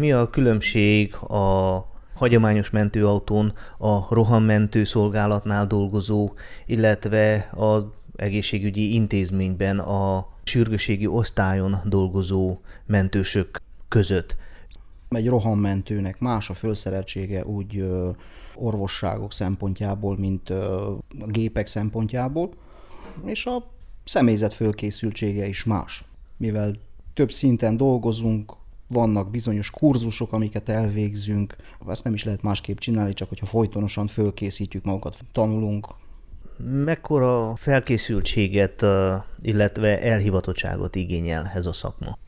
Mi a különbség a hagyományos mentőautón a rohammentő szolgálatnál dolgozó, illetve az egészségügyi intézményben a sürgőségi osztályon dolgozó mentősök között. Egy rohammentőnek más a felszereltsége úgy orvosságok szempontjából, mint a gépek szempontjából, és a személyzet fölkészültsége is más. Mivel több szinten dolgozunk, vannak bizonyos kurzusok, amiket elvégzünk, ezt nem is lehet másképp csinálni, csak hogyha folytonosan fölkészítjük magunkat, tanulunk. Mekkora felkészültséget, illetve elhivatottságot igényel ez a szakma?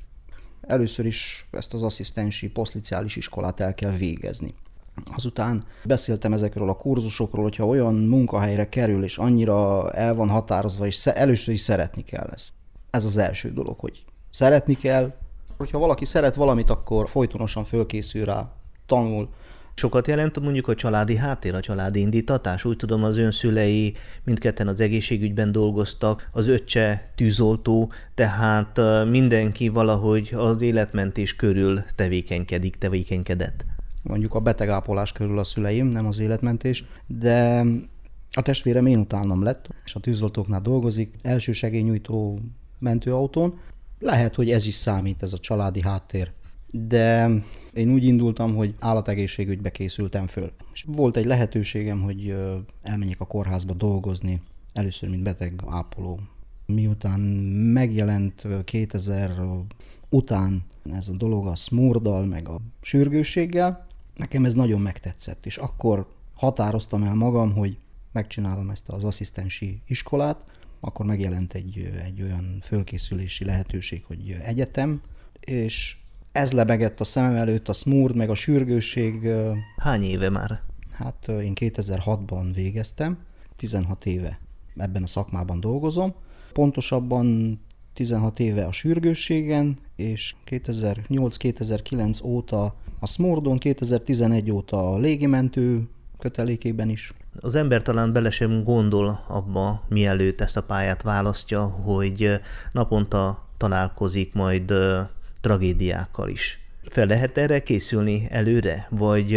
Először is ezt az asszisztensi posztliciális iskolát el kell végezni. Azután beszéltem ezekről a kurzusokról, hogyha olyan munkahelyre kerül, és annyira el van határozva, és először is szeretni kell ezt. Ez az első dolog, hogy szeretni kell, hogyha valaki szeret valamit, akkor folytonosan fölkészül rá, tanul. Sokat jelent mondjuk a családi háttér, a családi indítatás? Úgy tudom, az ön szülei mindketten az egészségügyben dolgoztak, az öccse tűzoltó, tehát mindenki valahogy az életmentés körül tevékenykedik, tevékenykedett. Mondjuk a betegápolás körül a szüleim, nem az életmentés, de a testvérem én utálnom lett, és a tűzoltóknál dolgozik, elsősegélynyújtó mentőautón, lehet, hogy ez is számít, ez a családi háttér. De én úgy indultam, hogy állategészségügybe készültem föl. És volt egy lehetőségem, hogy elmenjek a kórházba dolgozni, először mint beteg ápoló. Miután megjelent 2000 után ez a dolog a smurdal, meg a sürgősséggel, nekem ez nagyon megtetszett, és akkor határoztam el magam, hogy megcsinálom ezt az asszisztensi iskolát, akkor megjelent egy, egy olyan fölkészülési lehetőség, hogy egyetem, és ez lebegett a szemem előtt, a smurd, meg a sürgőség. Hány éve már? Hát én 2006-ban végeztem, 16 éve ebben a szakmában dolgozom. Pontosabban 16 éve a sürgősségen, és 2008-2009 óta a Smordon, 2011 óta a légimentő kötelékében is. Az ember talán bele sem gondol abba, mielőtt ezt a pályát választja, hogy naponta találkozik majd tragédiákkal is. Fel lehet erre készülni előre? Vagy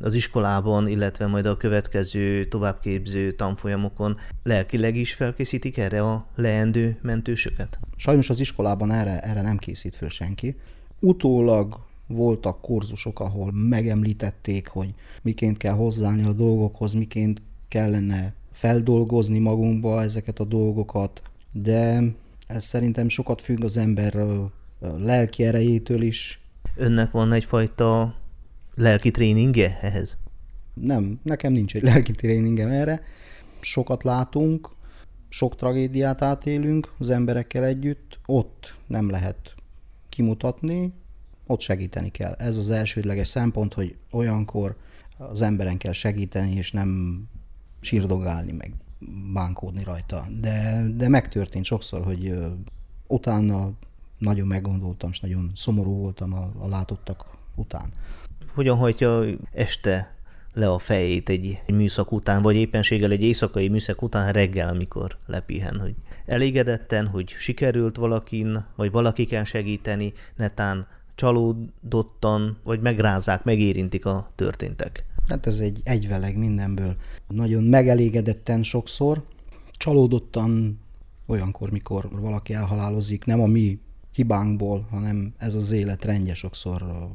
az iskolában, illetve majd a következő továbbképző tanfolyamokon lelkileg is felkészítik erre a leendő mentősöket? Sajnos az iskolában erre, erre nem készít föl senki. Utólag voltak kurzusok, ahol megemlítették, hogy miként kell hozzáállni a dolgokhoz, miként kellene feldolgozni magunkba ezeket a dolgokat, de ez szerintem sokat függ az ember lelki erejétől is. Önnek van egyfajta lelki tréningje ehhez? Nem, nekem nincs egy lelki tréningem erre. Sokat látunk, sok tragédiát átélünk az emberekkel együtt, ott nem lehet kimutatni, ott segíteni kell. Ez az elsődleges szempont, hogy olyankor az emberen kell segíteni, és nem sírdogálni, meg bánkódni rajta. De, de megtörtént sokszor, hogy utána nagyon meggondoltam, és nagyon szomorú voltam a, a látottak után. Hogyan hagyja este le a fejét egy, egy műszak után, vagy éppenséggel egy éjszakai műszak után reggel, amikor lepihen, hogy elégedetten, hogy sikerült valakin, vagy valaki kell segíteni, netán csalódottan, vagy megrázzák, megérintik a történtek? Hát ez egy egyveleg mindenből. Nagyon megelégedetten sokszor, csalódottan olyankor, mikor valaki elhalálozik, nem a mi hibánkból, hanem ez az élet rendje sokszor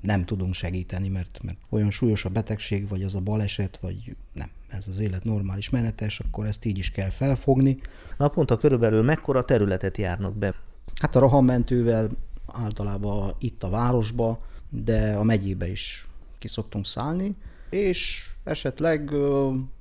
nem tudunk segíteni, mert, mert olyan súlyos a betegség, vagy az a baleset, vagy nem, ez az élet normális menetes, akkor ezt így is kell felfogni. Naponta körülbelül mekkora területet járnak be? Hát a rohammentővel általában itt a városba, de a megyébe is ki szoktunk szállni, és esetleg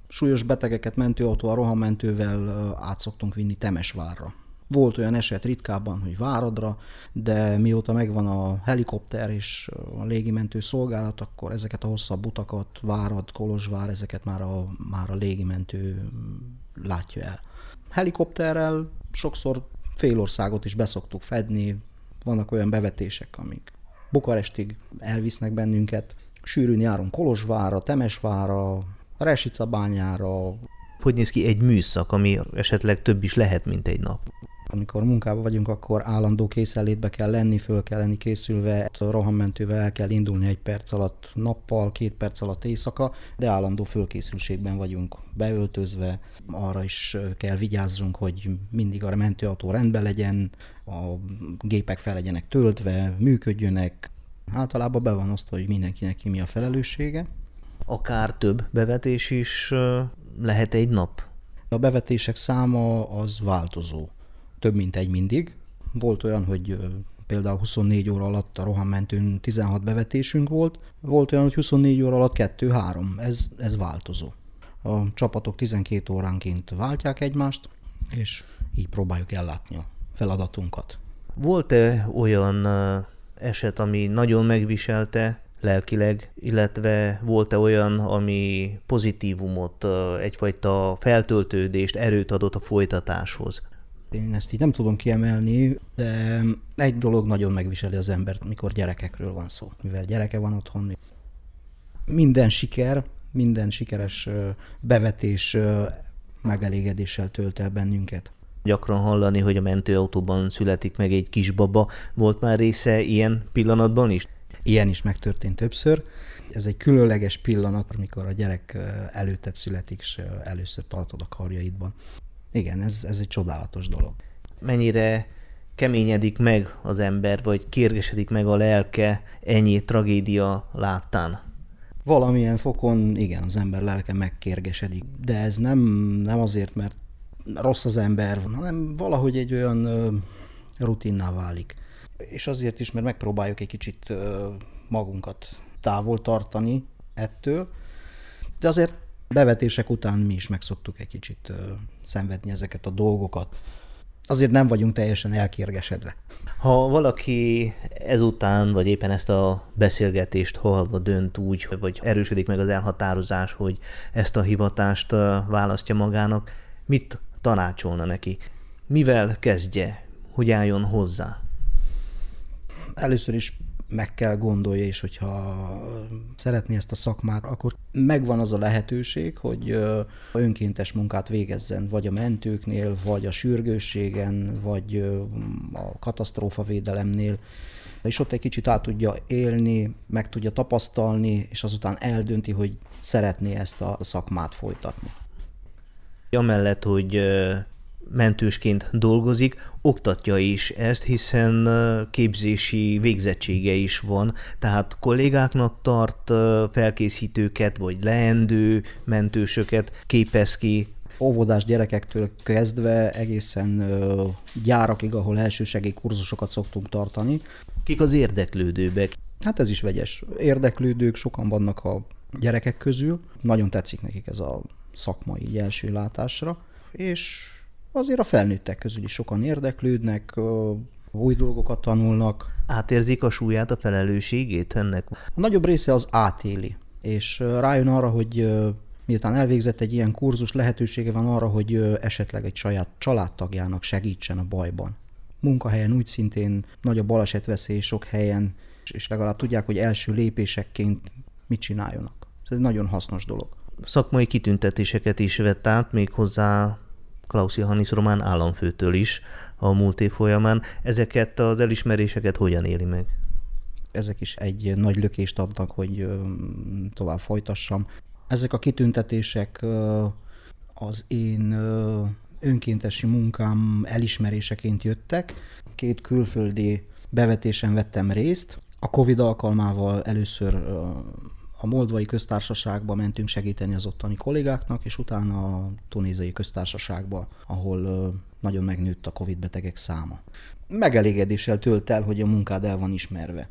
súlyos betegeket mentőautó a rohammentővel át szoktunk vinni Temesvárra. Volt olyan eset ritkában, hogy Váradra, de mióta megvan a helikopter és a légimentő szolgálat, akkor ezeket a hosszabb utakat, Várad, Kolozsvár, ezeket már a, már a légimentő látja el. Helikopterrel sokszor félországot is beszoktuk fedni, vannak olyan bevetések, amik Bukarestig elvisznek bennünket, sűrűn járunk Kolozsvára, Temesvára, Resicabányára. Hogy néz ki egy műszak, ami esetleg több is lehet, mint egy nap? Amikor munkában vagyunk, akkor állandó készenlétbe kell lenni, föl kell lenni készülve, a rohammentővel el kell indulni egy perc alatt nappal, két perc alatt éjszaka, de állandó fölkészültségben vagyunk beöltözve, arra is kell vigyázzunk, hogy mindig a mentőautó rendben legyen, a gépek fel legyenek töltve, működjönek. Általában be van osztva, hogy mindenkinek ki mi a felelőssége. Akár több bevetés is lehet egy nap? A bevetések száma az változó. Több mint egy mindig. Volt olyan, hogy például 24 óra alatt a rohammentőn 16 bevetésünk volt, volt olyan, hogy 24 óra alatt 2-3. Ez, ez változó. A csapatok 12 óránként váltják egymást, és így próbáljuk ellátni a feladatunkat. Volt-e olyan eset, ami nagyon megviselte lelkileg, illetve volt-e olyan, ami pozitívumot, egyfajta feltöltődést, erőt adott a folytatáshoz? Én ezt így nem tudom kiemelni, de egy dolog nagyon megviseli az embert, mikor gyerekekről van szó. Mivel gyereke van otthon, minden siker, minden sikeres bevetés megelégedéssel tölt el bennünket. Gyakran hallani, hogy a mentőautóban születik meg egy kisbaba. Volt már része ilyen pillanatban is? Ilyen is megtörtént többször. Ez egy különleges pillanat, amikor a gyerek előtted születik, és először tartod a karjaidban. Igen, ez, ez egy csodálatos dolog. Mennyire keményedik meg az ember, vagy kérgesedik meg a lelke ennyi tragédia láttán? Valamilyen fokon igen, az ember lelke megkérgesedik, de ez nem, nem azért, mert rossz az ember, hanem valahogy egy olyan rutinná válik és azért is, mert megpróbáljuk egy kicsit magunkat távol tartani ettől, de azért bevetések után mi is megszoktuk egy kicsit szenvedni ezeket a dolgokat. Azért nem vagyunk teljesen elkérgesedve. Ha valaki ezután, vagy éppen ezt a beszélgetést hallva dönt úgy, vagy erősödik meg az elhatározás, hogy ezt a hivatást választja magának, mit tanácsolna neki? Mivel kezdje? Hogy álljon hozzá? először is meg kell gondolja, és hogyha szeretné ezt a szakmát, akkor megvan az a lehetőség, hogy önkéntes munkát végezzen, vagy a mentőknél, vagy a sürgősségen, vagy a katasztrófavédelemnél, és ott egy kicsit át tudja élni, meg tudja tapasztalni, és azután eldönti, hogy szeretné ezt a szakmát folytatni. Amellett, hogy mentősként dolgozik, oktatja is ezt, hiszen képzési végzettsége is van, tehát kollégáknak tart felkészítőket, vagy leendő mentősöket képez ki. Óvodás gyerekektől kezdve egészen gyárakig, ahol elsősegély kurzusokat szoktunk tartani. Kik az érdeklődőbek? Hát ez is vegyes. Érdeklődők sokan vannak a gyerekek közül. Nagyon tetszik nekik ez a szakmai első látásra, és azért a felnőttek közül is sokan érdeklődnek, új dolgokat tanulnak. Átérzik a súlyát, a felelősségét ennek? A nagyobb része az átéli, és rájön arra, hogy miután elvégzett egy ilyen kurzus, lehetősége van arra, hogy esetleg egy saját családtagjának segítsen a bajban. Munkahelyen úgy szintén nagy a balesetveszély sok helyen, és legalább tudják, hogy első lépésekként mit csináljanak. Ez egy nagyon hasznos dolog. Szakmai kitüntetéseket is vett át, még hozzá Klaus Johannis román államfőtől is a múlt év folyamán. Ezeket az elismeréseket hogyan éli meg? Ezek is egy nagy lökést adnak, hogy tovább folytassam. Ezek a kitüntetések az én önkéntesi munkám elismeréseként jöttek. Két külföldi bevetésen vettem részt. A Covid alkalmával először a Moldvai köztársaságba mentünk segíteni az ottani kollégáknak, és utána a tunéziai köztársaságba, ahol nagyon megnőtt a Covid betegek száma. Megelégedéssel tölt el, hogy a munkád el van ismerve.